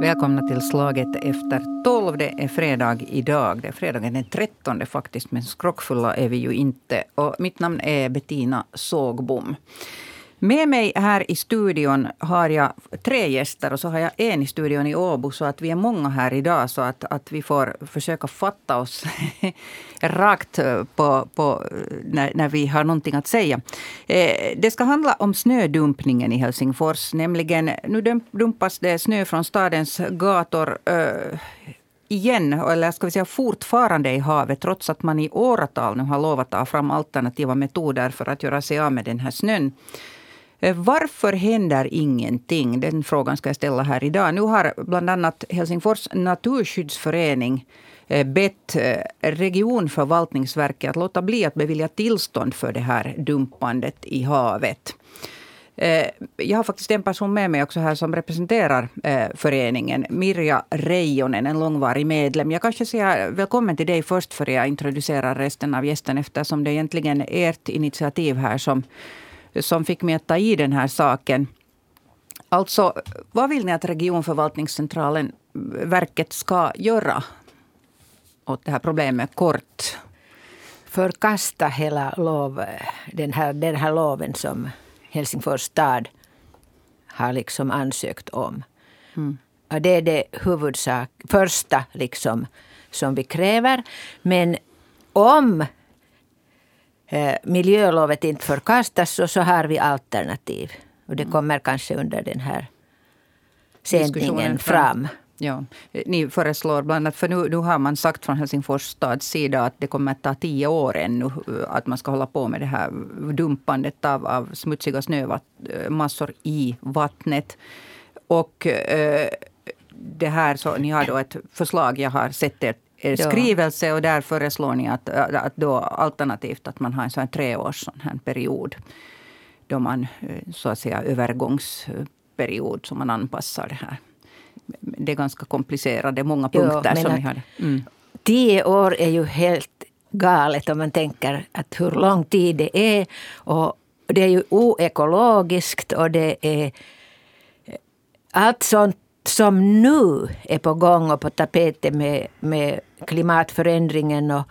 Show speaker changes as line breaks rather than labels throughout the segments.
Välkomna till slaget efter tolv. Det är fredag idag. Det är fredagen den 13 faktiskt, men skrockfulla är vi ju inte. Och mitt namn är Bettina Sågbom. Med mig här i studion har jag tre gäster och så har jag en i studion i Åbo. Så att vi är många här idag så att, att vi får försöka fatta oss rakt på, på, när, när vi har någonting att säga. Eh, det ska handla om snödumpningen i Helsingfors. Nämligen, nu dumpas det snö från stadens gator eh, igen, eller ska vi säga fortfarande i havet, trots att man i åratal nu har lovat att ta fram alternativa metoder för att göra sig av med den här snön. Eh, varför händer ingenting? Den frågan ska jag ställa här idag. Nu har bland annat Helsingfors naturskyddsförening eh, bett eh, regionförvaltningsverket att låta bli att bevilja tillstånd för det här dumpandet i havet. Jag har faktiskt en person med mig också här som representerar föreningen. Mirja Reijonen, en långvarig medlem. Jag kanske säger välkommen till dig först för jag introducerar resten av gästen eftersom det egentligen är ert initiativ här som som fick mig att ta i den här saken. Alltså, vad vill ni att regionförvaltningscentralen, verket, ska göra åt det här problemet kort?
Förkasta hela lov, den, här, den här loven som Helsingfors stad har liksom ansökt om. Mm. Det är det huvudsak, första liksom, som vi kräver. Men om miljölovet inte förkastas så, så har vi alternativ. Och det mm. kommer kanske under den här sändningen fram.
Ja, ni föreslår bland annat, för nu, nu har man sagt från Helsingfors stads sida att det kommer att ta tio år ännu att man ska hålla på med det här dumpandet av, av smutsiga snömassor i vattnet. Och eh, det här, så ni har då ett förslag, jag har sett ert er skrivelse och där föreslår ni att, att då alternativt att man har en sån treårs sån här period. Då man eh, så att säga övergångsperiod som man anpassar det här. Det är ganska komplicerade, många punkter jo, som ni har. Mm.
Tio år är ju helt galet om man tänker att hur lång tid det är. Och det är ju oekologiskt och det är allt sånt som nu är på gång och på tapeten med, med klimatförändringen och,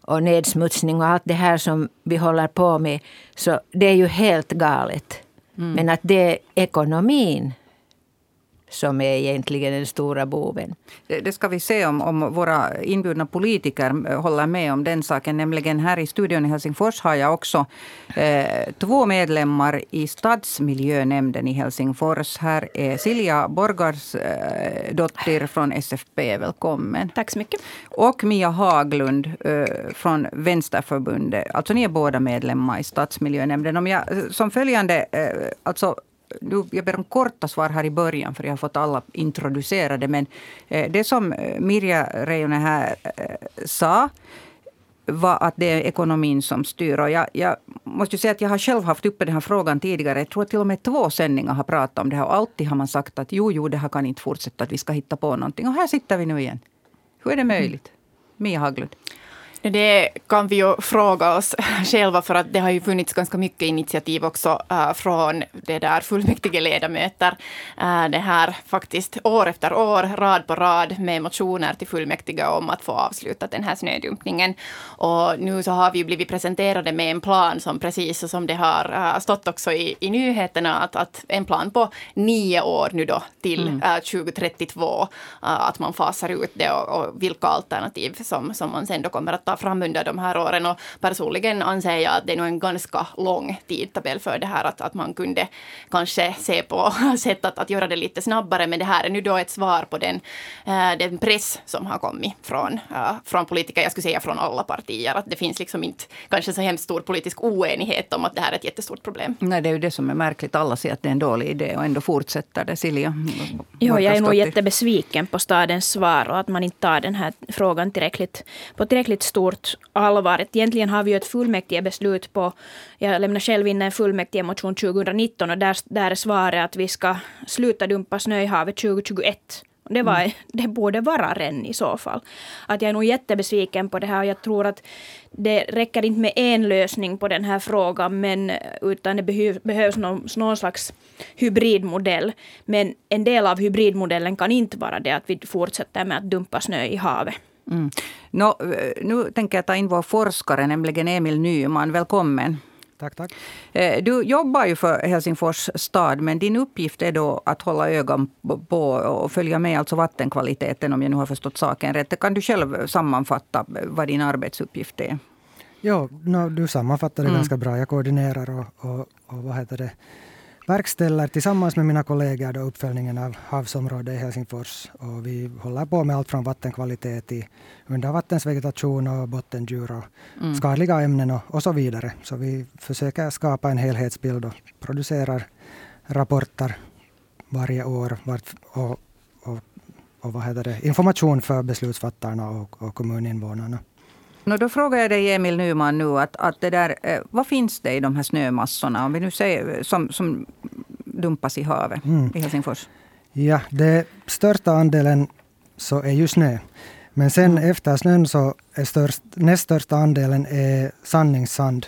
och nedsmutsning och allt det här som vi håller på med. Så det är ju helt galet. Mm. Men att det är ekonomin som är egentligen den stora boven.
Det ska vi se om, om våra inbjudna politiker håller med om den saken. Nämligen här i studion i Helsingfors har jag också eh, två medlemmar i stadsmiljönämnden i Helsingfors. Här är Silja Borgarsdottir eh, från SFP. Välkommen.
Tack så mycket.
Och Mia Haglund eh, från Vänsterförbundet. Alltså ni är båda medlemmar i stadsmiljönämnden. Om jag, som följande, eh, alltså nu, jag ber om korta svar här i början, för jag har fått alla introducerade. Men eh, det som eh, Mirja Reijonen här eh, sa var att det är ekonomin som styr. Och jag, jag måste säga att jag har själv haft uppe den här frågan tidigare. Jag tror att till och med två sändningar har pratat om det här. Och alltid har man sagt att jo, jo, det här kan inte fortsätta. Att vi ska hitta på någonting. Och här sitter vi nu igen. Hur är det möjligt? Mia Haglund.
Det kan vi ju fråga oss själva för att det har ju funnits ganska mycket initiativ också uh, från det där fullmäktige ledamöter. Uh, det här faktiskt år efter år, rad på rad med motioner till fullmäktige om att få avsluta den här snödumpningen. Och nu så har vi blivit presenterade med en plan som precis som det har uh, stått också i, i nyheterna att, att en plan på nio år nu då till mm. 2032 att man fasar ut det och, och vilka alternativ som, som man sen då kommer att ta fram under de här åren. Och personligen anser jag att det är nog en ganska lång tidtabell för det här. Att, att man kunde kanske se på sätt att, att göra det lite snabbare. Men det här är nu då ett svar på den, äh, den press som har kommit från, äh, från politiker, jag skulle säga från alla partier. Att det finns liksom inte kanske så hemskt stor politisk oenighet om att det här är ett jättestort problem.
Nej, det är ju det som är märkligt. Alla säger att det är en dålig idé och ändå fortsätter det. Silja?
Jo, jag är nog jättebesviken på stadens svar och att man inte tar den här frågan tillräckligt, på tillräckligt stort stort allvar. Egentligen har vi ju ett fullmäktigebeslut på, jag lämnade själv in en fullmäktigemotion 2019 och där, där är svaret att vi ska sluta dumpa snö i havet 2021. Det, var, mm. det borde vara redan i så fall. Att jag är nog jättebesviken på det här och jag tror att det räcker inte med en lösning på den här frågan men, utan det behöv, behövs någon, någon slags hybridmodell. Men en del av hybridmodellen kan inte vara det att vi fortsätter med att dumpa snö i havet.
Mm. No, nu tänker jag ta in vår forskare, nämligen Emil Nyman. Välkommen.
Tack, tack.
Eh, du jobbar ju för Helsingfors stad, men din uppgift är då att hålla ögon på och följa med alltså vattenkvaliteten, om jag nu har förstått saken rätt. Kan du själv sammanfatta vad din arbetsuppgift är?
Ja, no, du sammanfattar det mm. ganska bra. Jag koordinerar och, och, och vad heter det, verkställer tillsammans med mina kollegor då uppföljningen av havsområdet i Helsingfors. Och vi håller på med allt från vattenkvalitet i undervattensvegetation och bottendjur och mm. skadliga ämnen och, och, så vidare. Så vi försöker skapa en helhetsbild och producerar rapporter varje år vart, och, och, och vad heter det, information för beslutsfattarna och, och kommuninvånarna.
No, då frågar jag dig, Emil Nyman, nu, att, att det där, eh, vad finns det i de här snömassorna om vi nu säger, som, som dumpas i havet mm. i Helsingfors?
Ja, den största andelen så är ju snö. Men sen mm. efter snön så är störst, näst största andelen är sandningssand.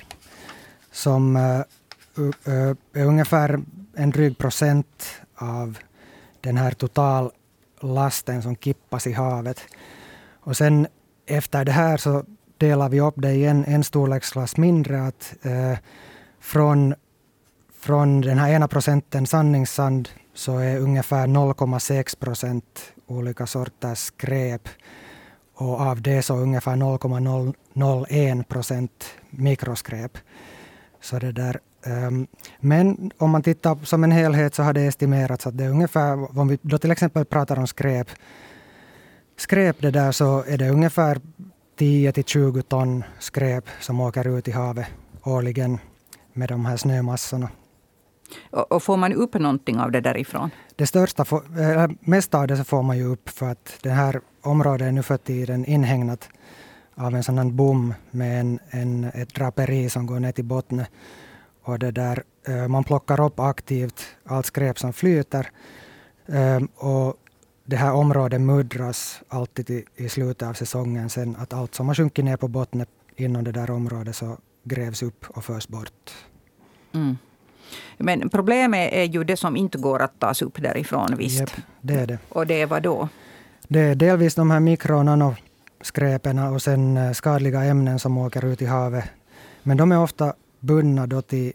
Som uh, uh, är ungefär en dryg procent av den här totallasten som kippas i havet. Och sen efter det här så delar vi upp det i en, en storleksklass mindre. Att, eh, från, från den här ena procenten sanningssand så är ungefär 0,6 procent olika sorters skräp. Och av det så ungefär 0,001 procent mikroskräp. Så det där, um, men om man tittar som en helhet så har det estimerats att det är ungefär, om vi då till exempel pratar om skräp, skräp det där så är det ungefär 10 till 20 ton skräp som åker ut i havet årligen med de här snömassorna.
Och, får man upp någonting av det därifrån?
Det största, mesta av det får man ju upp för att det här området är nu för tiden inhägnat av en sån bom med en, en, ett draperi som går ner till botten. Och det där, äh, man plockar upp aktivt allt skräp som flyter. Äh, och det här området muddras alltid i, i slutet av säsongen sen att allt som har sjunkit ner på botten inom det där området så grävs upp och förs bort.
Mm. Men problemet är ju det som inte går att tas upp därifrån, visst? Yep,
det är det.
Och det är vad då?
Det är delvis de här mikro och nanoskräpen och sen eh, skadliga ämnen som åker ut i havet. Men de är ofta bundna då till,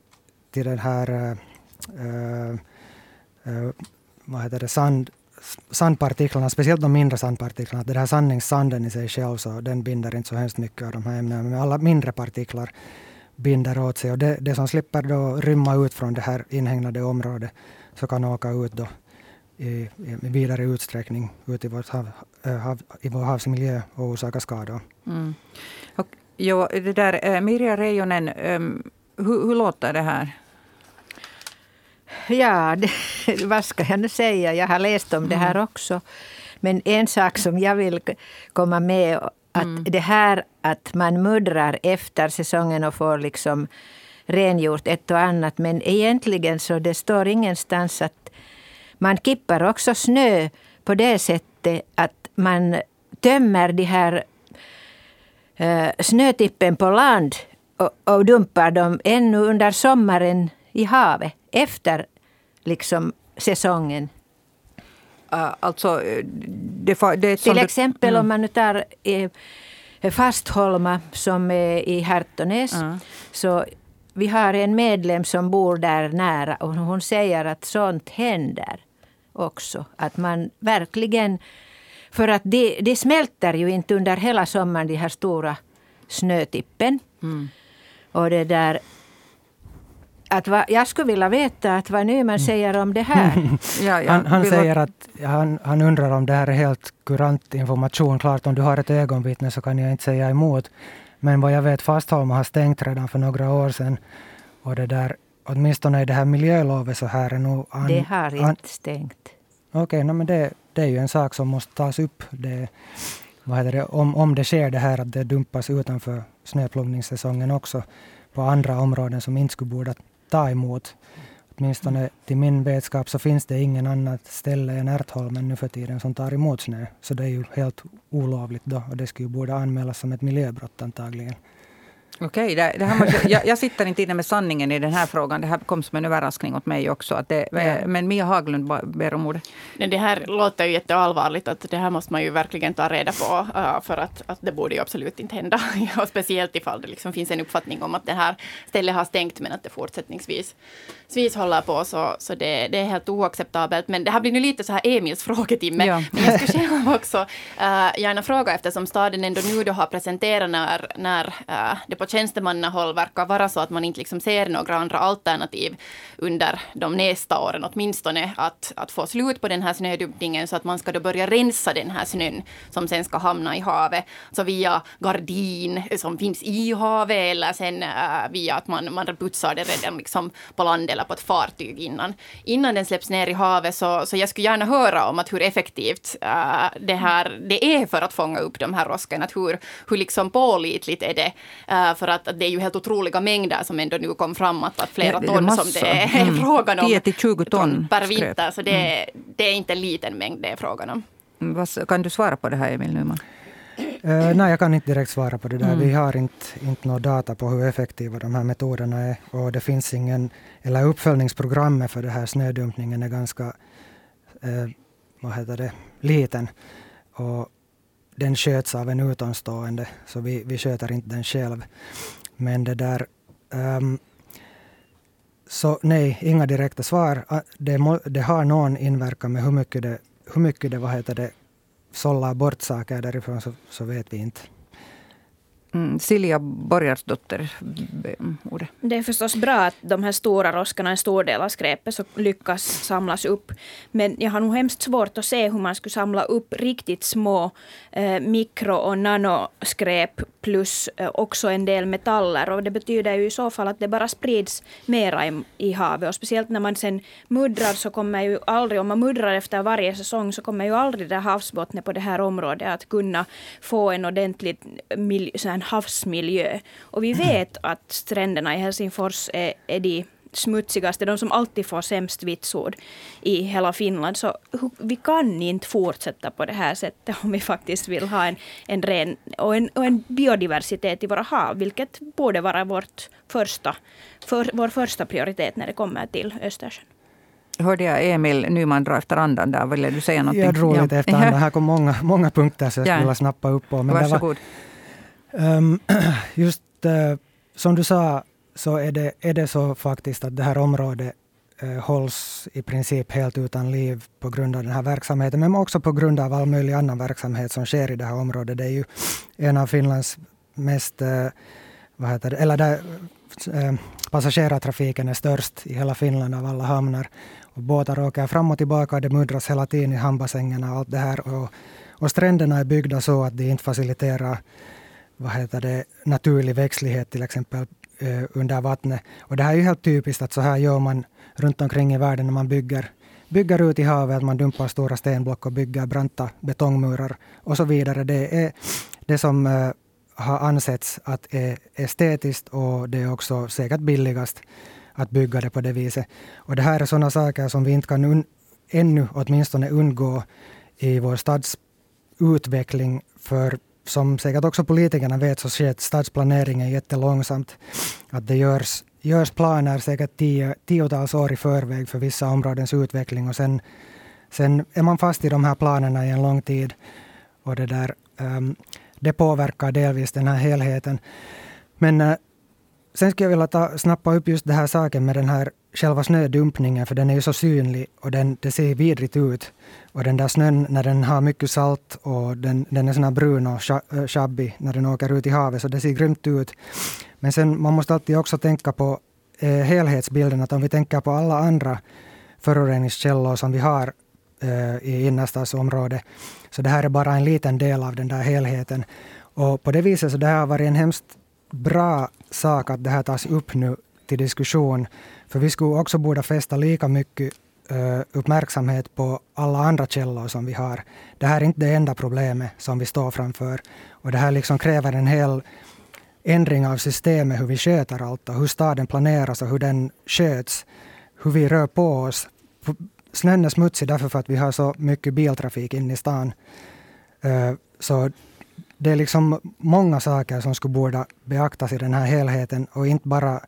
till den här uh, uh, vad heter det, sand, sandpartiklarna, speciellt de mindre sandpartiklarna, den här sanningssanden i sig själv, så den binder inte så hemskt mycket av de här ämnena, men alla mindre partiklar binder åt sig och det, det som slipper då rymma ut från det här inhägnade området, så kan åka ut då i, i, vidare utsträckning ut i, vårt hav, hav, i vår havsmiljö och orsaka skador. Mm.
Och, jo, det där, äh, Mirja Reijonen, ähm, hur, hur låter det här?
Ja, det, vad ska jag nu säga? Jag har läst om det här mm. också. Men en sak som jag vill komma med att mm. det här att man muddrar efter säsongen och får liksom rengjort ett och annat. Men egentligen så det står ingenstans att man kippar också snö på det sättet att man tömmer de här uh, snötippen på land och, och dumpar dem ännu under sommaren i havet efter liksom säsongen.
Uh, alltså, det,
det Till exempel mm. om man nu tar eh, Fastholma som är i Härtonäs. Uh. Så vi har en medlem som bor där nära och hon säger att sånt händer också. Att man verkligen... För att det, det smälter ju inte under hela sommaren, de här stora snötippen. Mm. Och det där, att va, jag skulle vilja veta att vad Nyman mm. säger om det här.
ja, ja, han, han säger att han, han undrar om det här är helt kurant information. Klart, om du har ett ögonvittne så kan jag inte säga emot. Men vad jag vet, Fastholma har stängt redan för några år sedan. Och det där, åtminstone i det här miljölovet så här är nog...
An, det har inte an, stängt.
Okej, okay, no, men det, det är ju en sak som måste tas upp. Det, vad heter det, om, om det sker det här att det dumpas utanför snöplogningssäsongen också på andra områden som inte skulle borde ta emot. åtminstone till min vetskap, så finns det ingen annat ställe än Ärtholmen nu för tiden som tar emot snö. Så det är ju helt olovligt då och det skulle ju borde anmälas som ett miljöbrott antagligen.
Okej, det, det här måste, jag, jag, sitter inte inne med sanningen i den här frågan. Det här kom som en överraskning åt mig också. Att det, ja. Men Mia Haglund ber om ordet.
Det här låter ju jätteallvarligt. Att det här måste man ju verkligen ta reda på. För att, att det borde ju absolut inte hända. Och speciellt ifall det liksom finns en uppfattning om att det här stället har stängt men att det fortsättningsvis svis håller på. Så, så det, det är helt oacceptabelt. Men det här blir nu lite så här Emils frågetimme. Ja. Men jag skulle själv också uh, gärna fråga eftersom staden ändå nu då har presenterat när, när uh, tjänstemannahåll verkar vara så att man inte liksom ser några andra alternativ under de nästa åren åtminstone att, att få slut på den här snödumpningen så att man ska då börja rensa den här snön som sen ska hamna i havet. Så via gardin som finns i havet eller sen uh, via att man, man putsar det redan liksom på land eller på ett fartyg innan, innan den släpps ner i havet. Så, så jag skulle gärna höra om att hur effektivt uh, det här det är för att fånga upp de här roskorna. Hur, hur liksom pålitligt är det? Uh, för att, att det är ju helt otroliga mängder som ändå nu kom fram att, att flera ton det som det är mm. frågan om.
10 till 20 ton
per vinter. Så det, mm. det är inte en liten mängd det är frågan om.
Mm, kan du svara på det här Emil Nyman?
Uh, nej, jag kan inte direkt svara på det där. Mm. Vi har inte, inte några data på hur effektiva de här metoderna är. Och det finns ingen, eller uppföljningsprogrammet för det här snödumpningen är ganska, uh, vad heter det, liten. Och den sköts av en utomstående, så vi, vi sköter inte den själv. Men det där... Um, så nej, inga direkta svar. Det, må, det har någon inverkan med hur mycket det, hur mycket det, vad heter det sållar bort saker därifrån så, så vet vi inte.
Mm, Silja Borgarsdotter, eh, ordet.
Det är förstås bra att de här stora roskarna, en stor del av skräpet, så lyckas samlas upp. Men jag har nog hemskt svårt att se hur man skulle samla upp riktigt små eh, mikro och nanoskräp plus eh, också en del metaller. Och det betyder ju i så fall att det bara sprids mera i, i havet. Och speciellt när man sen muddrar så kommer ju aldrig, om man muddrar efter varje säsong, så kommer ju aldrig det havsbottnen på det här området att kunna få en ordentlig miljö, havsmiljö. Och vi vet att stränderna i Helsingfors är, är de smutsigaste, de som alltid får sämst vitsord i hela Finland. Så vi kan inte fortsätta på det här sättet om vi faktiskt vill ha en, en ren och en, och en biodiversitet i våra hav, vilket borde vara vårt första, för, vår första prioritet när det kommer till Östersjön
hörde jag Emil Nyman dra efter andan där. Ville du säga någonting?
Jag drog lite efter andan. Här kom många, många punkter som jag skulle vilja snappa upp på.
Men Varsågod.
Um, just uh, som du sa så är det, är det så faktiskt att det här området uh, hålls i princip helt utan liv på grund av den här verksamheten, men också på grund av all möjlig annan verksamhet som sker i det här området. Det är ju en av Finlands mest, uh, vad heter det, eller där passagerartrafiken är störst i hela Finland av alla hamnar. Och båtar åker fram och tillbaka, det muddras hela tiden i hamnbassängerna och allt det här. Och, och stränderna är byggda så att de inte faciliterar vad heter det, naturlig växtlighet till exempel eh, under vattnet. Och det här är ju helt typiskt att så här gör man runt omkring i världen när man bygger, bygger ut i havet, att man dumpar stora stenblock och bygger branta betongmurar och så vidare. Det är det som eh, har ansetts att är estetiskt och det är också säkert billigast att bygga det på det viset. Och det här är sådana saker som vi inte kan un, ännu åtminstone undgå i vår stadsutveckling. För som säkert också politikerna vet så sker stadsplaneringen jättelångsamt. Att det görs, görs planer säkert tio, tiotals år i förväg för vissa områdens utveckling och sen, sen är man fast i de här planerna i en lång tid. Och det, där, um, det påverkar delvis den här helheten. Men eh, sen skulle jag vilja ta, snappa upp just den här saken med den här själva snödumpningen, för den är ju så synlig och den, det ser vidrigt ut. Och den där snön, när den har mycket salt och den, den är sån här brun och sjabbig eh, när den åker ut i havet, så det ser grymt ut. Men sen, man måste alltid också tänka på eh, helhetsbilden, att om vi tänker på alla andra föroreningskällor som vi har eh, i innerstadsområdet, så det här är bara en liten del av den där helheten. Och på det viset så det har varit en hemskt bra sak att det här tas upp nu till diskussion. För vi skulle också borde fästa lika mycket uh, uppmärksamhet på alla andra källor som vi har. Det här är inte det enda problemet som vi står framför. Och det här liksom kräver en hel ändring av systemet, hur vi sköter allt och hur staden planeras och hur den sköts. hur vi rör på oss. Snön är smutsig därför för att vi har så mycket biltrafik inne i stan. Eh, så det är liksom många saker som skulle borde beaktas i den här helheten och inte bara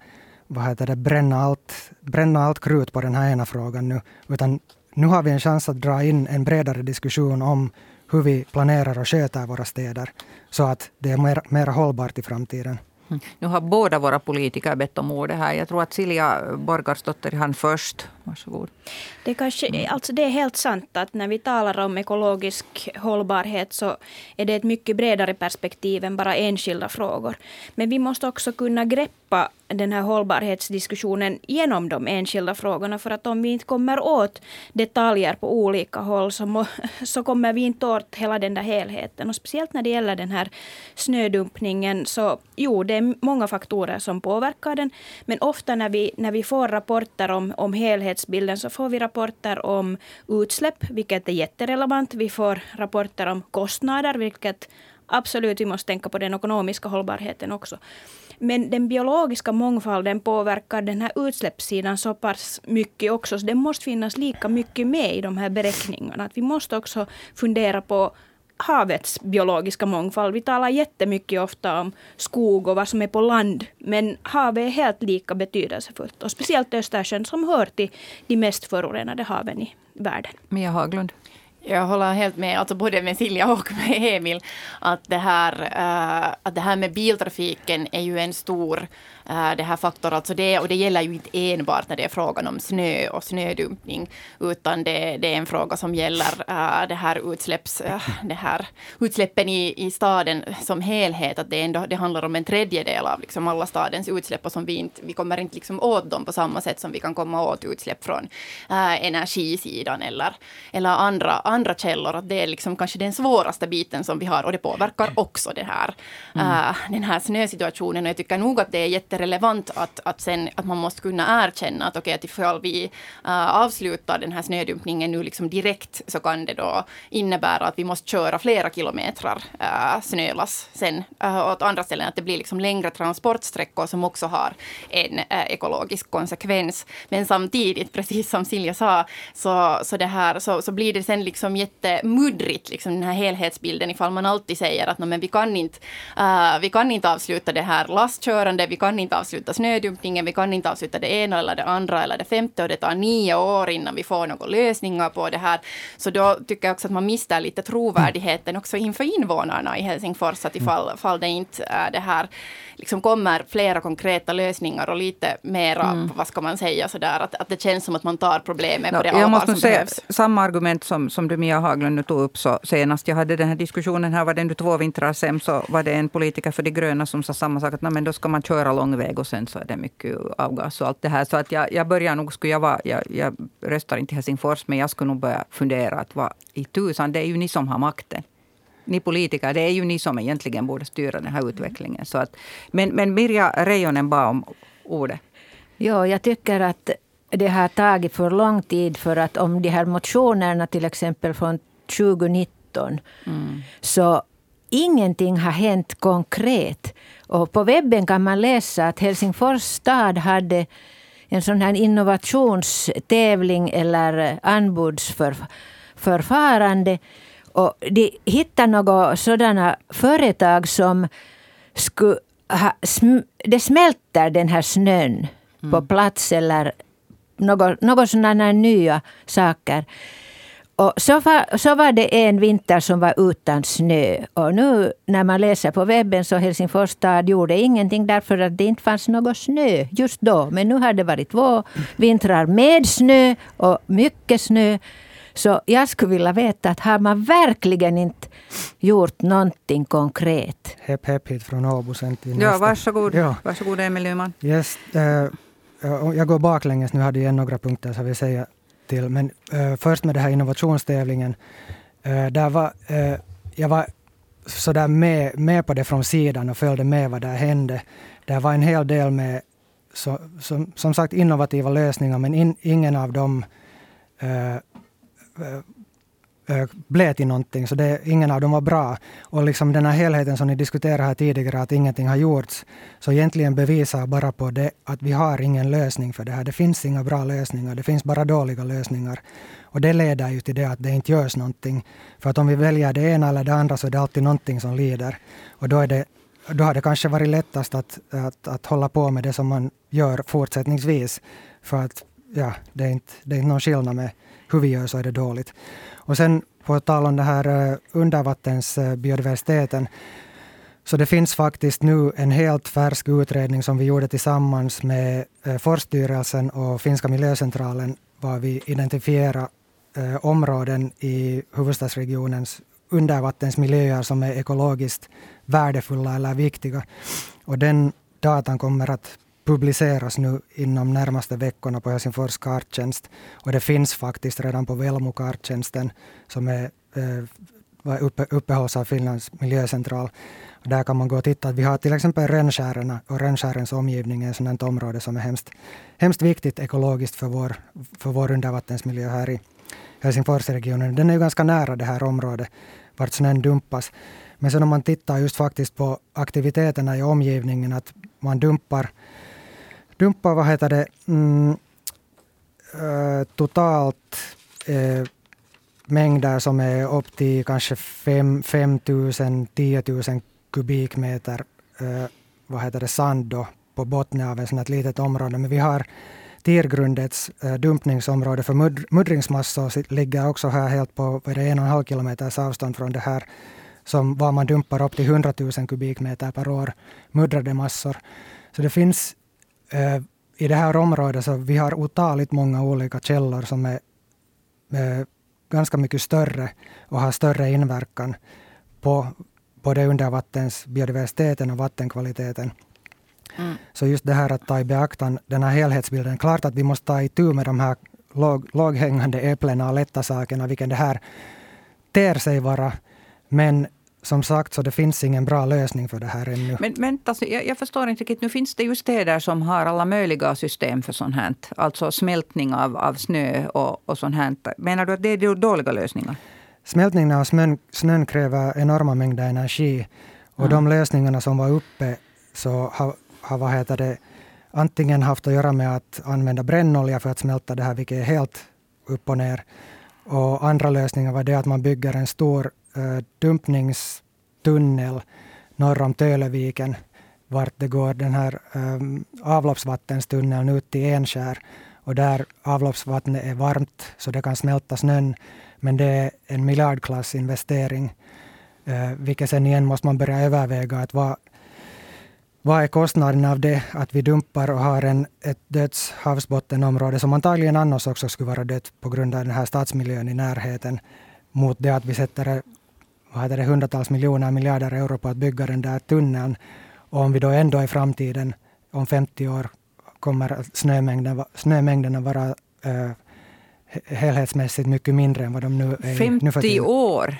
vad heter det, bränna, allt, bränna allt krut på den här ena frågan nu. Utan nu har vi en chans att dra in en bredare diskussion om hur vi planerar och sköter våra städer så att det är mer, mer hållbart i framtiden.
Mm. Nu har båda våra politiker bett om ordet här. Jag tror att Silja Borgarsdotter hann först. Varsågod.
Det, kanske, alltså det är helt sant att när vi talar om ekologisk hållbarhet så är det ett mycket bredare perspektiv än bara enskilda frågor. Men vi måste också kunna greppa den här hållbarhetsdiskussionen genom de enskilda frågorna. För att om vi inte kommer åt detaljer på olika håll så, må, så kommer vi inte åt hela den där helheten. Och speciellt när det gäller den här snödumpningen så jo, det är många faktorer som påverkar den. Men ofta när vi, när vi får rapporter om, om helhetsbilden så får vi rapporter om utsläpp, vilket är jätterelevant. Vi får rapporter om kostnader, vilket absolut vi måste tänka på den ekonomiska hållbarheten också. Men den biologiska mångfalden påverkar den här utsläppssidan så pass mycket också. Så det måste finnas lika mycket med i de här beräkningarna. Att vi måste också fundera på havets biologiska mångfald. Vi talar jättemycket ofta om skog och vad som är på land. Men havet är helt lika betydelsefullt. Och speciellt Östersjön som hör till de mest förorenade haven i världen.
Mia Haglund.
Jag håller helt med, alltså både med Silja och med Emil, att det här, uh, att det här med biltrafiken är ju en stor uh, det här faktor. Alltså det, och det gäller ju inte enbart när det är frågan om snö och snödumpning, utan det, det är en fråga som gäller uh, det här, utsläpps, det här utsläppen i, i staden som helhet. Att det, ändå, det handlar om en tredjedel av liksom alla stadens utsläpp och som vi, inte, vi kommer inte liksom åt dem på samma sätt som vi kan komma åt utsläpp från energisidan eller, eller andra, andra källor. Att det är liksom kanske den svåraste biten som vi har och det påverkar också det här, mm. den här snösituationen. Och jag tycker nog att det är jätte relevant att, att, sen, att man måste kunna erkänna att okej, okay, att ifall vi uh, avslutar den här snödumpningen nu liksom direkt så kan det då innebära att vi måste köra flera kilometrar uh, snölass sen uh, åt andra ställen. Att det blir liksom längre transportsträckor som också har en uh, ekologisk konsekvens. Men samtidigt, precis som Silja sa, så, så, det här, så, så blir det sen liksom jättemuddrigt, liksom den här helhetsbilden, ifall man alltid säger att men vi, kan inte, uh, vi kan inte avsluta det här lastkörande, vi kan inte inte avsluta snödumpningen, vi kan inte avsluta det ena eller det andra eller det femte och det tar nio år innan vi får några lösningar på det här. Så då tycker jag också att man mister lite trovärdigheten också inför invånarna i Helsingfors, att ifall, ifall det inte är det här liksom kommer flera konkreta lösningar och lite mera, mm. vad ska man säga, sådär, att, att det känns som att man tar problemet no, på det
Jag måste
som
säga,
behövs.
Samma argument som, som du Mia Haglund nu tog upp så senast jag hade den här diskussionen här, var det ändå två vintrar sen, så var det en politiker för de gröna som sa samma sak, att men då ska man köra lång väg och sen så är det mycket avgas och allt det här. Så att jag, jag börjar nog, skulle jag vara, jag, jag röstar inte i Helsingfors, men jag skulle nog börja fundera att vad i tusan, det är ju ni som har makten ni politiker, det är ju ni som egentligen borde styra den här utvecklingen. Så att, men, men Mirja Reijonen bad om ordet.
Ja, jag tycker att det har tagit för lång tid. För att om de här motionerna till exempel från 2019 mm. så ingenting har hänt konkret. Och på webben kan man läsa att Helsingfors stad hade en sån här innovationstävling eller anbudsförfarande och de hittade några sådana företag som skulle ha, det smälter den här snön mm. på plats eller något, något sådana nya saker. Och så var, så var det en vinter som var utan snö. Och nu när man läser på webben så Helsingfors stad gjorde ingenting därför att det inte fanns någon snö just då. Men nu har det varit två vintrar med snö och mycket snö. Så jag skulle vilja veta att har man verkligen inte gjort någonting konkret?
Hepp hepp hit från Åbo sen till
nästa. Ja, varsågod. Ja. Varsågod Emil Nyman.
Yes, uh, jag går baklänges, nu hade jag några punkter som jag vill säga till. Men uh, först med den här innovationstävlingen. Uh, där var, eh, jag var sådär med, med på det från sidan och följde med vad där hände. Det var en hel del med så, som, som sagt innovativa lösningar men in, ingen av dem Eh, blev till någonting. Så det, ingen av dem var bra. Och liksom den här helheten som ni diskuterade här tidigare, att ingenting har gjorts. Så egentligen bevisar bara på det att vi har ingen lösning för det här. Det finns inga bra lösningar. Det finns bara dåliga lösningar. Och det leder ju till det att det inte görs någonting. För att om vi väljer det ena eller det andra så är det alltid någonting som lider. Och då är det då har det kanske varit lättast att, att, att hålla på med det som man gör fortsättningsvis. För att ja, det, är inte, det är inte någon skillnad med hur vi gör så är det dåligt. Och sen på tal om det här eh, undervattensbiodiversiteten. Eh, så det finns faktiskt nu en helt färsk utredning som vi gjorde tillsammans med eh, Forsstyrelsen och Finska miljöcentralen var vi identifierade områden i huvudstadsregionens undervattensmiljöer som är ekologiskt värdefulla eller viktiga. Och den datan kommer att publiceras nu inom närmaste veckorna på Helsingfors karttjänst. Och det finns faktiskt redan på Velmo karttjänsten som är eh, uppe, uppehålls av Finlands miljöcentral. Och där kan man gå och titta. Vi har till exempel Rönnskärerna och Rönnskärens omgivning är ett område som är hemskt, hemskt viktigt ekologiskt för vår, för vår undervattensmiljö här i Helsingforsregionen. Den är ju ganska nära det här området vart snön dumpas. Men sen om man tittar just faktiskt på aktiviteterna i omgivningen, att man dumpar, dumpar vad heter det, mm, äh, totalt äh, mängder som är upp till kanske 5 000, 10 000 kubikmeter äh, vad heter det, sand då, på botten av ett litet område. Men vi har Tirgrundets äh, dumpningsområde för mud, muddringsmassor ligger också här helt på vad det, en och en halv kilometers avstånd från det här som var man dumpar upp till 100 000 kubikmeter per år muddrade massor. Så det finns äh, i det här området så vi har otaligt många olika källor som är äh, ganska mycket större och har större inverkan på både undervattensbiodiversiteten och vattenkvaliteten. Mm. Så just det här att ta i beaktan den här helhetsbilden. Klart att vi måste ta itu med de här låg, låghängande äpplena och lätta sakerna, vilket det här ter sig vara. Men som sagt, så det finns ingen bra lösning för det här ännu.
Men, men alltså, jag, jag, förstår inte riktigt. Nu finns det ju städer som har alla möjliga system för sånt här. Alltså smältning av, av snö och, och sånt här. Menar du att det är dåliga lösningar?
Smältningen av snön, snön kräver enorma mängder energi. Och mm. de lösningarna som var uppe så har, har vad heter det, antingen haft att göra med att använda brännolja för att smälta det här, vilket är helt upp och ner. Och andra lösningar var det att man bygger en stor Eh, dumpningstunnel norr om Töleviken vart det går den här um, avloppsvattenstunneln ut till Enskär. Och där avloppsvattnet är varmt så det kan smälta snön. Men det är en miljardklass investering. Uh, vilket sen igen måste man börja överväga att vad, vad är kostnaden av det att vi dumpar och har en, ett döds havsbottenområde som antagligen annars också skulle vara dött på grund av den här stadsmiljön i närheten mot det att vi sätter vad heter det, hundratals miljoner, miljarder euro på att bygga den där tunneln. Och om vi då ändå i framtiden, om 50 år, kommer snömängden, snömängderna vara äh, helhetsmässigt mycket mindre än vad de nu är
50
nu för
år?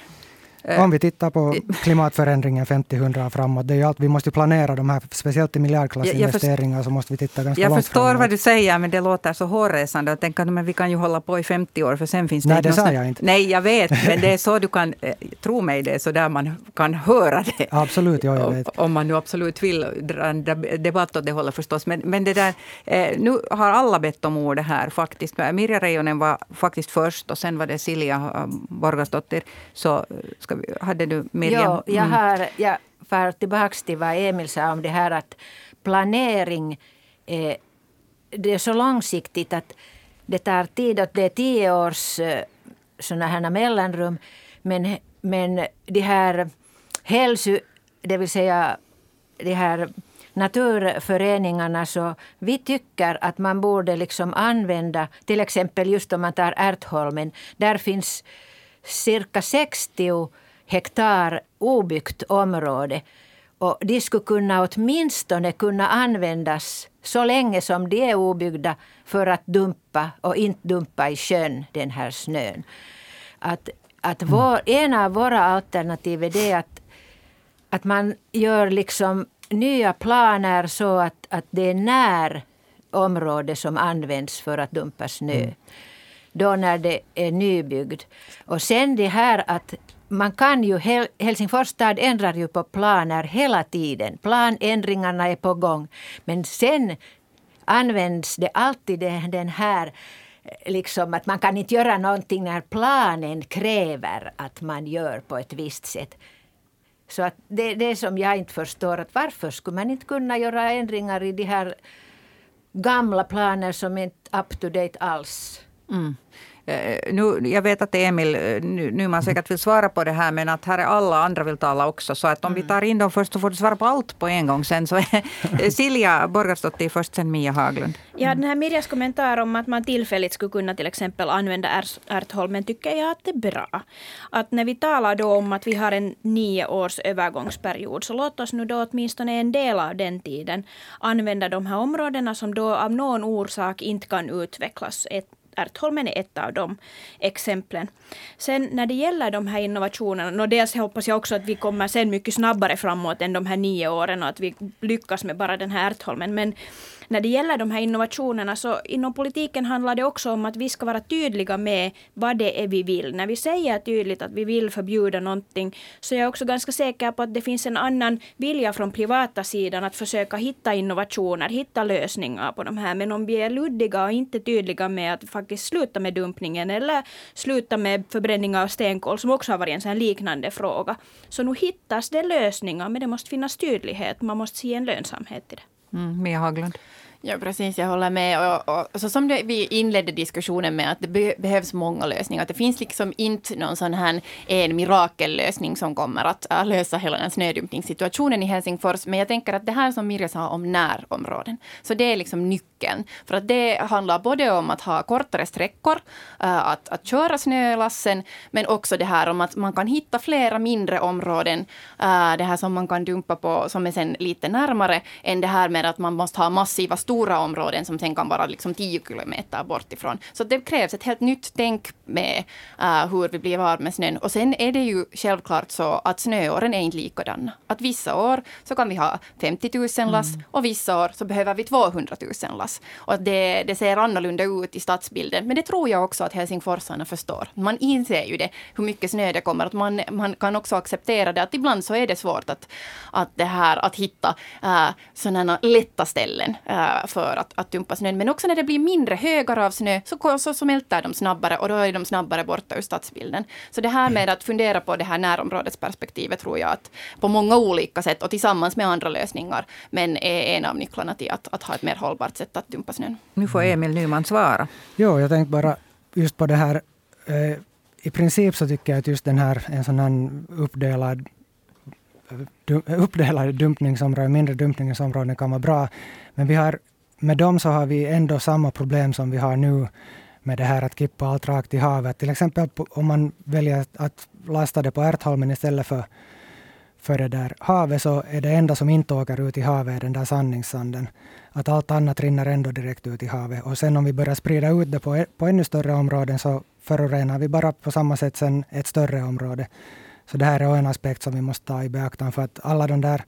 Eh, Om vi tittar på klimatförändringen 50-100 framåt, det är ju allt, vi måste planera de här, speciellt i miljardklassinvesteringar, så måste vi titta ganska
jag
långt
Jag förstår
framåt.
vad du säger, men det låter så hårresande. Jag tänker att vi kan ju hålla på i 50 år, för sen finns det
Nej, det
sa
jag inte.
Nej, jag vet, men det är så du kan, eh, tro mig, det är så där man kan höra det.
Absolut, ja, jag vet.
Om man nu absolut vill dra en debatt åt det hållet förstås. Men, men det där, eh, nu har alla bett om ordet här faktiskt. Mirja Reijonen var faktiskt först och sen var det Silja Borgasdottir. Så ska vi, hade du Miriam?
Ja, jag, mm. har, jag far tillbaka till vad Emil sa om det här att planering är, det är så långsiktigt att det tar tid och det är tio års eh, sådana här mellanrum. Men, men de här hälso, det vill säga de här naturföreningarna så vi tycker att man borde liksom använda, till exempel just om man tar Ärtholmen, där finns cirka 60 hektar obyggt område. Och de skulle kunna åtminstone kunna användas så länge som de är obyggda för att dumpa och inte dumpa i sjön den här snön. Att, att vår, en av våra alternativ är det att, att man gör liksom nya planer så att, att det är när område som används för att dumpa snö. Mm. då när det är nybyggd. Och sen det här att man kan ju, Helsingfors stad ändrar ju på planer hela tiden. Planändringarna är på gång. Men sen används det alltid den här eh, liksom att man kan inte göra någonting när planen kräver att man gör på ett visst sätt. Så att det är det som jag inte förstår. Att varför skulle man inte kunna göra ändringar i de här gamla planer som inte är up to date alls?
Mm. Eh, nu, jag vet att Emil eh, Nyman säkert vill svara på det här, men att här är alla andra vill tala också. Så att om mm. vi tar in dem först så får du svara på allt på en gång sen. Så Silja Borgarsdottir först, sen Mia Haglund.
Ja, den här Mirjas kommentar om att man tillfälligt skulle kunna till exempel använda Ärtholmen tycker jag att det är bra. Att när vi talar då om att vi har en nio års övergångsperiod så låt oss nu då åtminstone en del av den tiden använda de här områdena som då av någon orsak inte kan utvecklas. Ärtholmen är ett av de exemplen. Sen när det gäller de här innovationerna, och dels hoppas jag också att vi kommer sen mycket snabbare framåt än de här nio åren och att vi lyckas med bara den här Ärtholmen. Men när det gäller de här innovationerna så inom politiken handlar det också om att vi ska vara tydliga med vad det är vi vill. När vi säger tydligt att vi vill förbjuda någonting så är jag också ganska säker på att det finns en annan vilja från privata sidan att försöka hitta innovationer, hitta lösningar på de här. Men om vi är luddiga och inte tydliga med att faktiskt sluta med dumpningen eller sluta med förbränning av stenkol som också har varit en sån liknande fråga. Så nu hittas det lösningar men det måste finnas tydlighet. Man måste se en lönsamhet i det.
Mm, Mia Haglund.
Ja, precis. Jag håller med. Och, och, och så som det, vi inledde diskussionen med att det be, behövs många lösningar. Att det finns liksom inte någon sån här en mirakellösning som kommer att, uh, lösa hela den snödumpningssituationen i Helsingfors. Men jag tänker att det här som Mirja sa om närområden. Så det är liksom nyckeln. För att det handlar både om att ha kortare sträckor, uh, att, att köra snölassen, men också det här om att man kan hitta flera mindre områden. Uh, det här som man kan dumpa på som är sen lite närmare än det här med att man måste ha massiva stora områden som sen kan vara liksom 10 kilometer bort ifrån. Så det krävs ett helt nytt tänk med uh, hur vi blir av med snön. Och sen är det ju självklart så att snöåren är inte likadana. Att vissa år så kan vi ha 50 000 lass mm. och vissa år så behöver vi 200 000 lass. Och det, det ser annorlunda ut i stadsbilden. Men det tror jag också att helsingforsarna förstår. Man inser ju det, hur mycket snö det kommer. Att man, man kan också acceptera det, att ibland så är det svårt att, att, det här, att hitta uh, sådana lätta ställen. Uh, för att, att dumpa snön. Men också när det blir mindre högar av snö så, så, så smälter de snabbare och då är de snabbare borta ur stadsbilden. Så det här med att fundera på det här närområdesperspektivet tror jag att på många olika sätt och tillsammans med andra lösningar men är en av nycklarna till att, att ha ett mer hållbart sätt att dumpa snön.
Nu får Emil Nyman svara.
Jo, jag tänkte bara just på det här eh, i princip så tycker jag att just den här en sån här uppdelad uppdelade dumpningsområden, mindre dumpningsområden kan vara bra. Men vi har, med dem så har vi ändå samma problem som vi har nu med det här att kippa allt rakt i havet. Till exempel om man väljer att lasta det på Ärtholmen istället för, för det där havet så är det enda som inte åker ut i havet den där sandningssanden. Att allt annat rinner ändå direkt ut i havet. Och sen om vi börjar sprida ut det på, på ännu större områden så förorenar vi bara på samma sätt sen ett större område. Så det här är en aspekt som vi måste ta i beaktande för att alla de där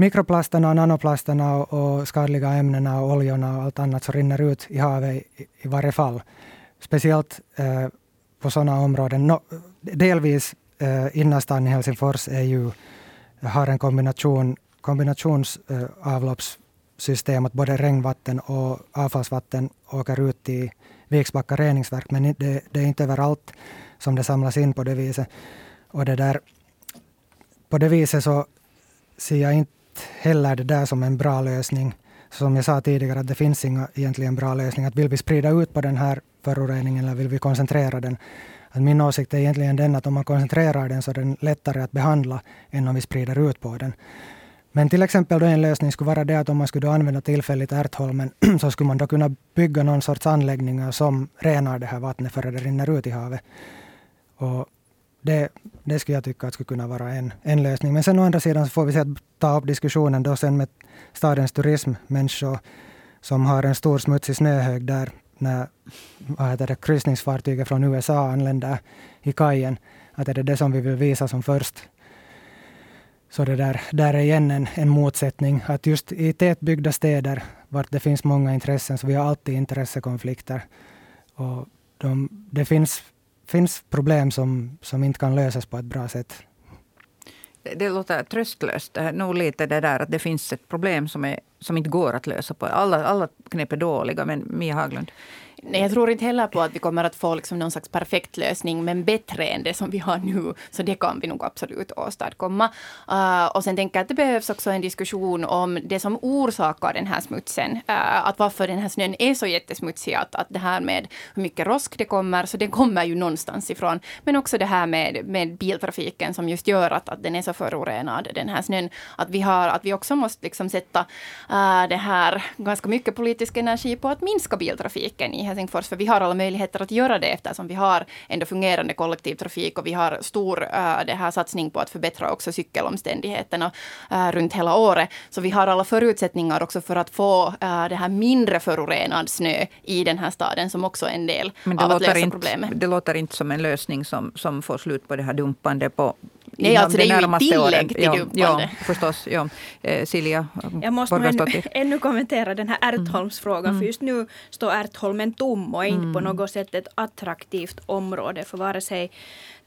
mikroplasterna och nanoplasterna och, och skadliga ämnena och oljorna och allt annat som rinner ut i havet i, i varje fall. Speciellt eh, på sådana områden. No, delvis eh, innerstan i Helsingfors är ju, har en kombination, kombinationsavloppssystem eh, att både regnvatten och avfallsvatten åker ut i Viksbacka reningsverk. Men det, det är inte överallt som det samlas in på det viset. Och det där, på det viset så ser jag inte heller det där som en bra lösning. Som jag sa tidigare, att det finns inga egentligen bra lösning. Att vill vi sprida ut på den här föroreningen eller vill vi koncentrera den? Att min åsikt är egentligen den att om man koncentrerar den så är den lättare att behandla än om vi sprider ut på den. Men till exempel då en lösning skulle vara det att om man skulle använda tillfälligt Ärtholmen så skulle man då kunna bygga någon sorts anläggningar som renar det här vattnet före det rinner ut i havet. Och det, det skulle jag tycka att skulle kunna vara en, en lösning. Men sen å andra sidan så får vi se ta upp diskussionen då sen med stadens turismmänniskor som har en stor smutsig snöhög där när vad heter det, kryssningsfartyget från USA anländer i kajen. Att är det det som vi vill visa som först. Så det där, där är igen en, en motsättning. Att just i tätbyggda städer vart det finns många intressen så vi har alltid intressekonflikter. Och de, det finns, finns problem som, som inte kan lösas på ett bra sätt.
Det, det låter tröstlöst. Nog lite det där att det finns ett problem som, är, som inte går att lösa. på. Alla, alla knep är dåliga, men Mia Haglund?
Nej, jag tror inte heller på att vi kommer att få liksom någon slags perfekt lösning, men bättre än det som vi har nu. Så det kan vi nog absolut åstadkomma. Uh, och sen tänker jag att det behövs också en diskussion om det som orsakar den här smutsen. Uh, att varför den här snön är så jättesmutsig. Att, att det här med hur mycket rosk det kommer, så det kommer ju någonstans ifrån. Men också det här med, med biltrafiken som just gör att, att den är så förorenad, den här snön. Att vi, har, att vi också måste liksom sätta uh, det här ganska mycket politisk energi på att minska biltrafiken i Helsingfors, för vi har alla möjligheter att göra det eftersom vi har ändå fungerande kollektivtrafik och vi har stor uh, det här satsning på att förbättra också cykelomständigheterna uh, runt hela året. Så vi har alla förutsättningar också för att få uh, det här mindre förorenad snö i den här staden som också är en del av att lösa
inte,
problemet.
Det låter inte som en lösning som, som får slut på det här dumpande på
Nej, alltså det är ju ett tillägg till
ja,
dumpande.
Ja, förstås. Ja. Eh, Silja
Jag måste ännu, ännu kommentera den här Ärtholmsfrågan, mm. för just nu står Ärtholmen tom och är inte mm. på något sätt ett attraktivt område för vare sig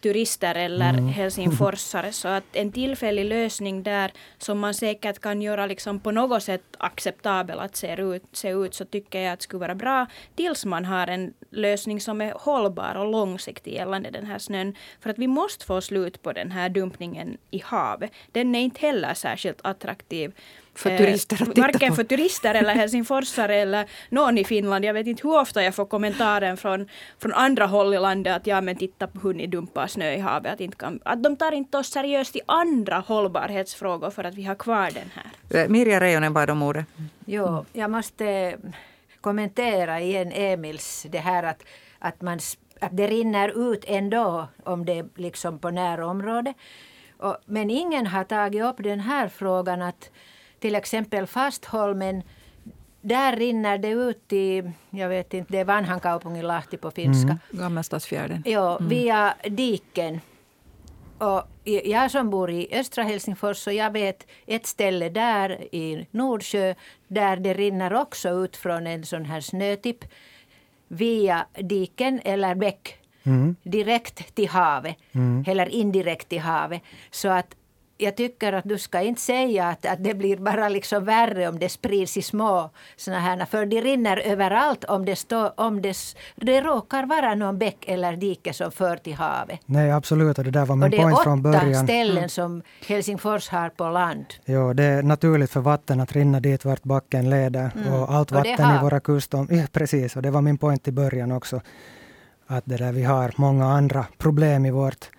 turister eller mm. helsingforsare. Så att en tillfällig lösning där som man säkert kan göra liksom på något sätt acceptabel att se ut, se ut så tycker jag att skulle vara bra tills man har en lösning som är hållbar och långsiktig gällande den här snön. För att vi måste få slut på den här dumpningen i havet. Den är inte heller särskilt attraktiv
för eh, turister att
titta Varken på. för turister eller helsingforsare eller någon i Finland. Jag vet inte hur ofta jag får kommentaren från, från andra håll i landet att ja men titta på hur ni dumpar snö i havet. Att, inte kan, att de tar inte oss seriöst i andra hållbarhetsfrågor för att vi har kvar den här.
Eh, Mirja Reijonen bad om ordet.
Jo, jag måste kommentera igen Emils det här att, att, man, att det rinner ut ändå om det är liksom på närområdet. Och, men ingen har tagit upp den här frågan att till exempel Fastholmen där rinner det ut i, jag vet inte, det är Vanhankaupungin Lahti på finska. Mm.
Gammelstadsfjärden.
Ja, mm. via diken. Och jag som bor i östra Helsingfors, så jag vet ett ställe där i Nordsjö där det rinner också ut från en sån här snötipp via diken eller bäck mm. direkt till havet. Mm. Eller indirekt till havet. Så att jag tycker att du ska inte säga att, att det blir bara liksom värre om det sprids i små såna här, för de rinner överallt om det, stå, om det, det råkar vara någon bäck eller dike som för till havet.
Nej, absolut, och det där var min point från början.
det är åtta ställen mm. som Helsingfors har på land.
Jo, det är naturligt för vatten att rinna dit vart backen leder mm. och allt vatten och i våra kustom... Ja, precis, och det var min point i början också. Att det där, vi har många andra problem i vårt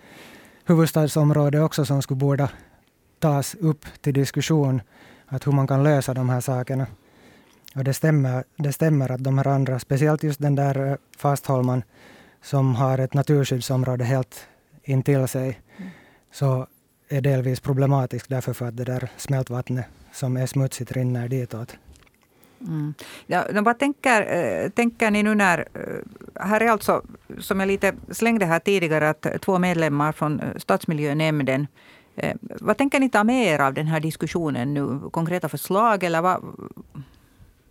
huvudstadsområde också som skulle borde tas upp till diskussion att hur man kan lösa de här sakerna. Och det stämmer, det stämmer att de här andra, speciellt just den där eh, Fastholman som har ett naturskyddsområde helt intill sig, mm. så är delvis problematisk därför för att det där smältvattnet som är smutsigt rinner ditåt.
Mm. Ja, vad tänker, äh, tänker ni nu när... Äh, här är alltså, som jag lite slängde här tidigare, att två medlemmar från stadsmiljönämnden Eh, Eh, vad tänker ni ta med er av den här diskussionen nu? Konkreta förslag eller vad?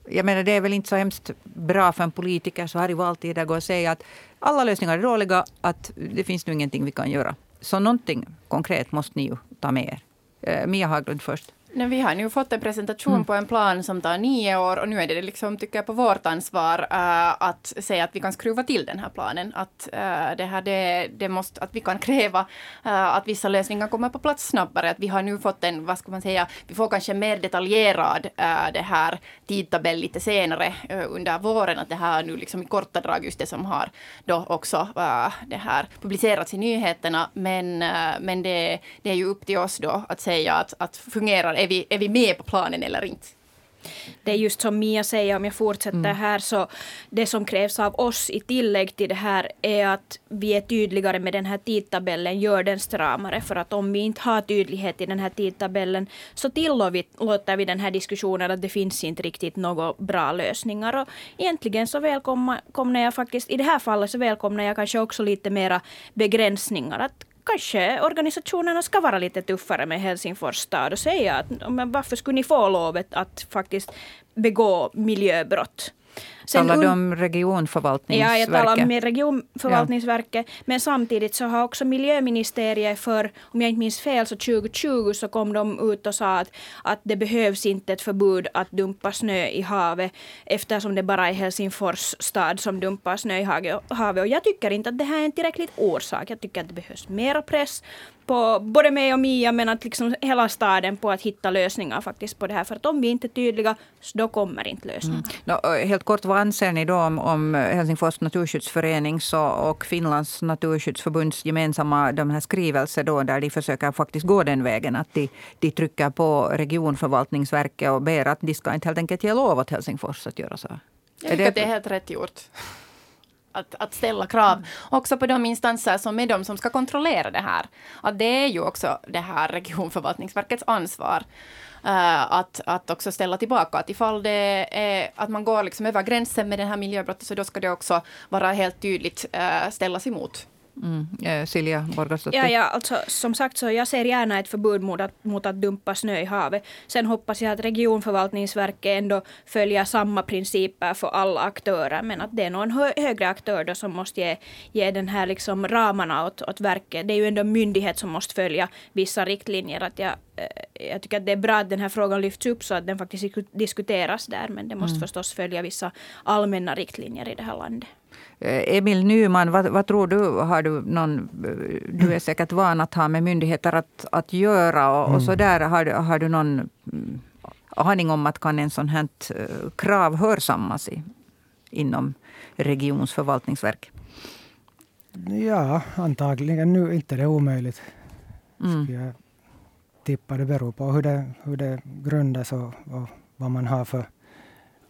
Jag menar det är väl inte så hemskt bra för en politiker så här i valtider att gå och säga att alla lösningar är dåliga, att det finns nu ingenting vi kan göra. Så någonting konkret måste ni ju ta med er. Eh, Mia Haglund först.
Nej, vi har nu fått en presentation mm. på en plan som tar nio år och nu är det liksom, tycker jag, på vårt ansvar uh, att säga att vi kan skruva till den här planen. Att, uh, det här, det, det måste, att vi kan kräva uh, att vissa lösningar kommer på plats snabbare. Att vi har nu fått en, vad ska man säga, vi får kanske mer detaljerad det här tidtabell lite senare under våren. Att det här nu liksom i korta drag just det som har då också det här publicerats i nyheterna. Men, men det, det är ju upp till oss då att säga att, att fungerar är vi, är vi med på planen eller inte?
Det är just som Mia säger, om jag fortsätter mm. här, så det som krävs av oss i tillägg till det här är att vi är tydligare med den här tidtabellen, gör den stramare. För att om vi inte har tydlighet i den här tidtabellen så tillåter vi den här diskussionen att det finns inte riktigt några bra lösningar. Och egentligen så välkomnar jag faktiskt, i det här fallet så välkomnar jag kanske också lite mera begränsningar. Att kanske organisationerna ska vara lite tuffare med Helsingfors stad och säga att men varför skulle ni få lovet att faktiskt begå miljöbrott?
Sen Talar du om regionförvaltningsverket?
Ja, jag talar med regionförvaltningsverket. Ja. Men samtidigt så har också miljöministeriet för, om jag inte minns fel, så 2020 så kom de ut och sa att, att det behövs inte ett förbud att dumpa snö i havet eftersom det bara är Helsingfors stad som dumpar snö i havet. Och jag tycker inte att det här är en tillräcklig orsak. Jag tycker att det behövs mera press på både mig och Mia, men att liksom hela staden på att hitta lösningar faktiskt på det här. För att om vi inte är tydliga, så då kommer inte lösningen.
Mm. No, helt kort, vad anser ni då om, om Helsingfors naturskyddsförening och Finlands naturskyddsförbunds gemensamma de här skrivelser då, där de försöker faktiskt gå den vägen, att de, de trycker på regionförvaltningsverket och ber att de ska inte helt enkelt ge lov åt Helsingfors att göra så?
Jag tycker att det är helt rätt gjort att, att ställa krav också på de instanser som är de som ska kontrollera det här. Att det är ju också det här regionförvaltningsverkets ansvar. Uh, att, att också ställa tillbaka. Att ifall det är att man går liksom över gränsen med det här miljöbrottet så då ska det också vara helt tydligt uh, ställas emot.
Mm. Silja Borgastottir.
Ja, ja, alltså, som sagt så jag ser gärna ett förbud mot att, mot att dumpa snö i havet. Sen hoppas jag att regionförvaltningsverket ändå följer samma principer för alla aktörer. Men att det är någon hö högre aktör då som måste ge, ge den här liksom ramarna åt, åt verket. Det är ju ändå en myndighet som måste följa vissa riktlinjer. Att jag, eh, jag tycker att det är bra att den här frågan lyfts upp så att den faktiskt diskuteras där. Men det måste mm. förstås följa vissa allmänna riktlinjer i det här landet.
Eh, Emil Nyman, vad, vad, tror du? Har du någon... Du är säkert van att ha med myndigheter att, att göra. Och, mm. och så där, har, har du någon mm, aning om att kan en sån här eh, krav hörsammas i, inom regionsförvaltningsverk?
Ja, antagligen. Nu inte det är omöjligt. Mm. jag tippa. Det beror på hur det, hur det grundas och, och vad man har för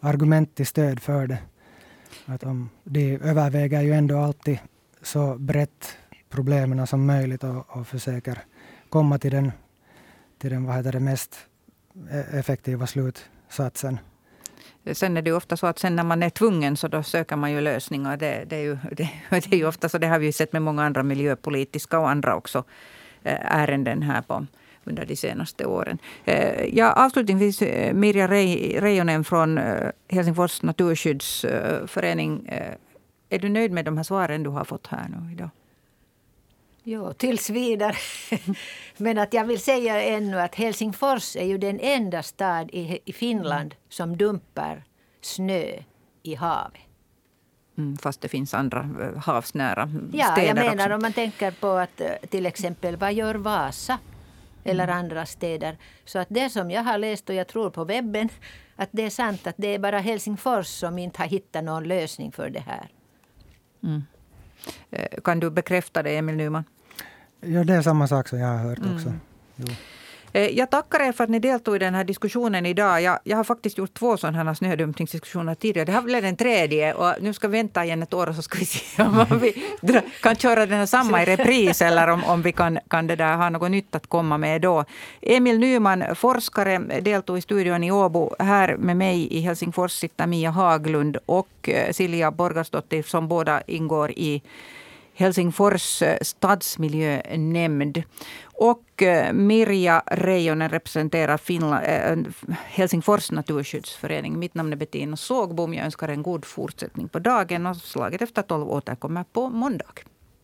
argument till stöd för det. Att de, de överväger ju ändå alltid så brett problemen som möjligt och, och försöker komma till den, till den vad heter det, mest e-, effektiva slutsatsen.
Sen är det ju ofta så att sen när man är tvungen så då söker man ju lösningar. Det, det, är, ju, det, det är ju ofta så. Det har vi ju sett med många andra miljöpolitiska och andra också eh, ärenden här på, under de senaste åren. Eh, ja, avslutningsvis, eh, Mirja Reijonen från eh, Helsingfors naturskyddsförening. Är du nöjd med de här svaren du har fått här nu idag?
Jo, tills vidare. Men att jag vill säga ännu att Helsingfors är ju den enda stad i, Finland som dumpar snö i havet.
Mm, fast det finns andra havsnära
ja,
städer
jag menar
också.
om man tänker på att till exempel vad gör Vasa? Eller mm. andra städer. Så att det som jag har läst och jag tror på webben att det är sant att det är bara Helsingfors som inte har hittat någon lösning för det här.
Mm. Eh, kan du bekräfta det, Emil Nyman?
Ja, det är samma sak som jag har hört också. Mm.
Eh, jag tackar er för att ni deltog i den här diskussionen idag. Jag, jag har faktiskt gjort två sådana här snödumpningsdiskussioner tidigare. Det här blev den tredje och nu ska vi vänta igen ett år och så ska vi se om vi kan köra den här samma i repris eller om, om vi kan, kan det där ha något nytt att komma med då. Emil Nyman, forskare, deltog i studion i Åbo. Här med mig i Helsingfors sitter Mia Haglund och eh, Silja Borgarsdottir som båda ingår i Helsingfors eh, stadsmiljönämnd. Och eh, Mirja Reijonen representerar Finland, eh, Helsingfors naturskyddsförening. Mitt namn är Bettina Sågbom. Jag önskar en god fortsättning på dagen. Och Slaget efter tolv återkommer på måndag.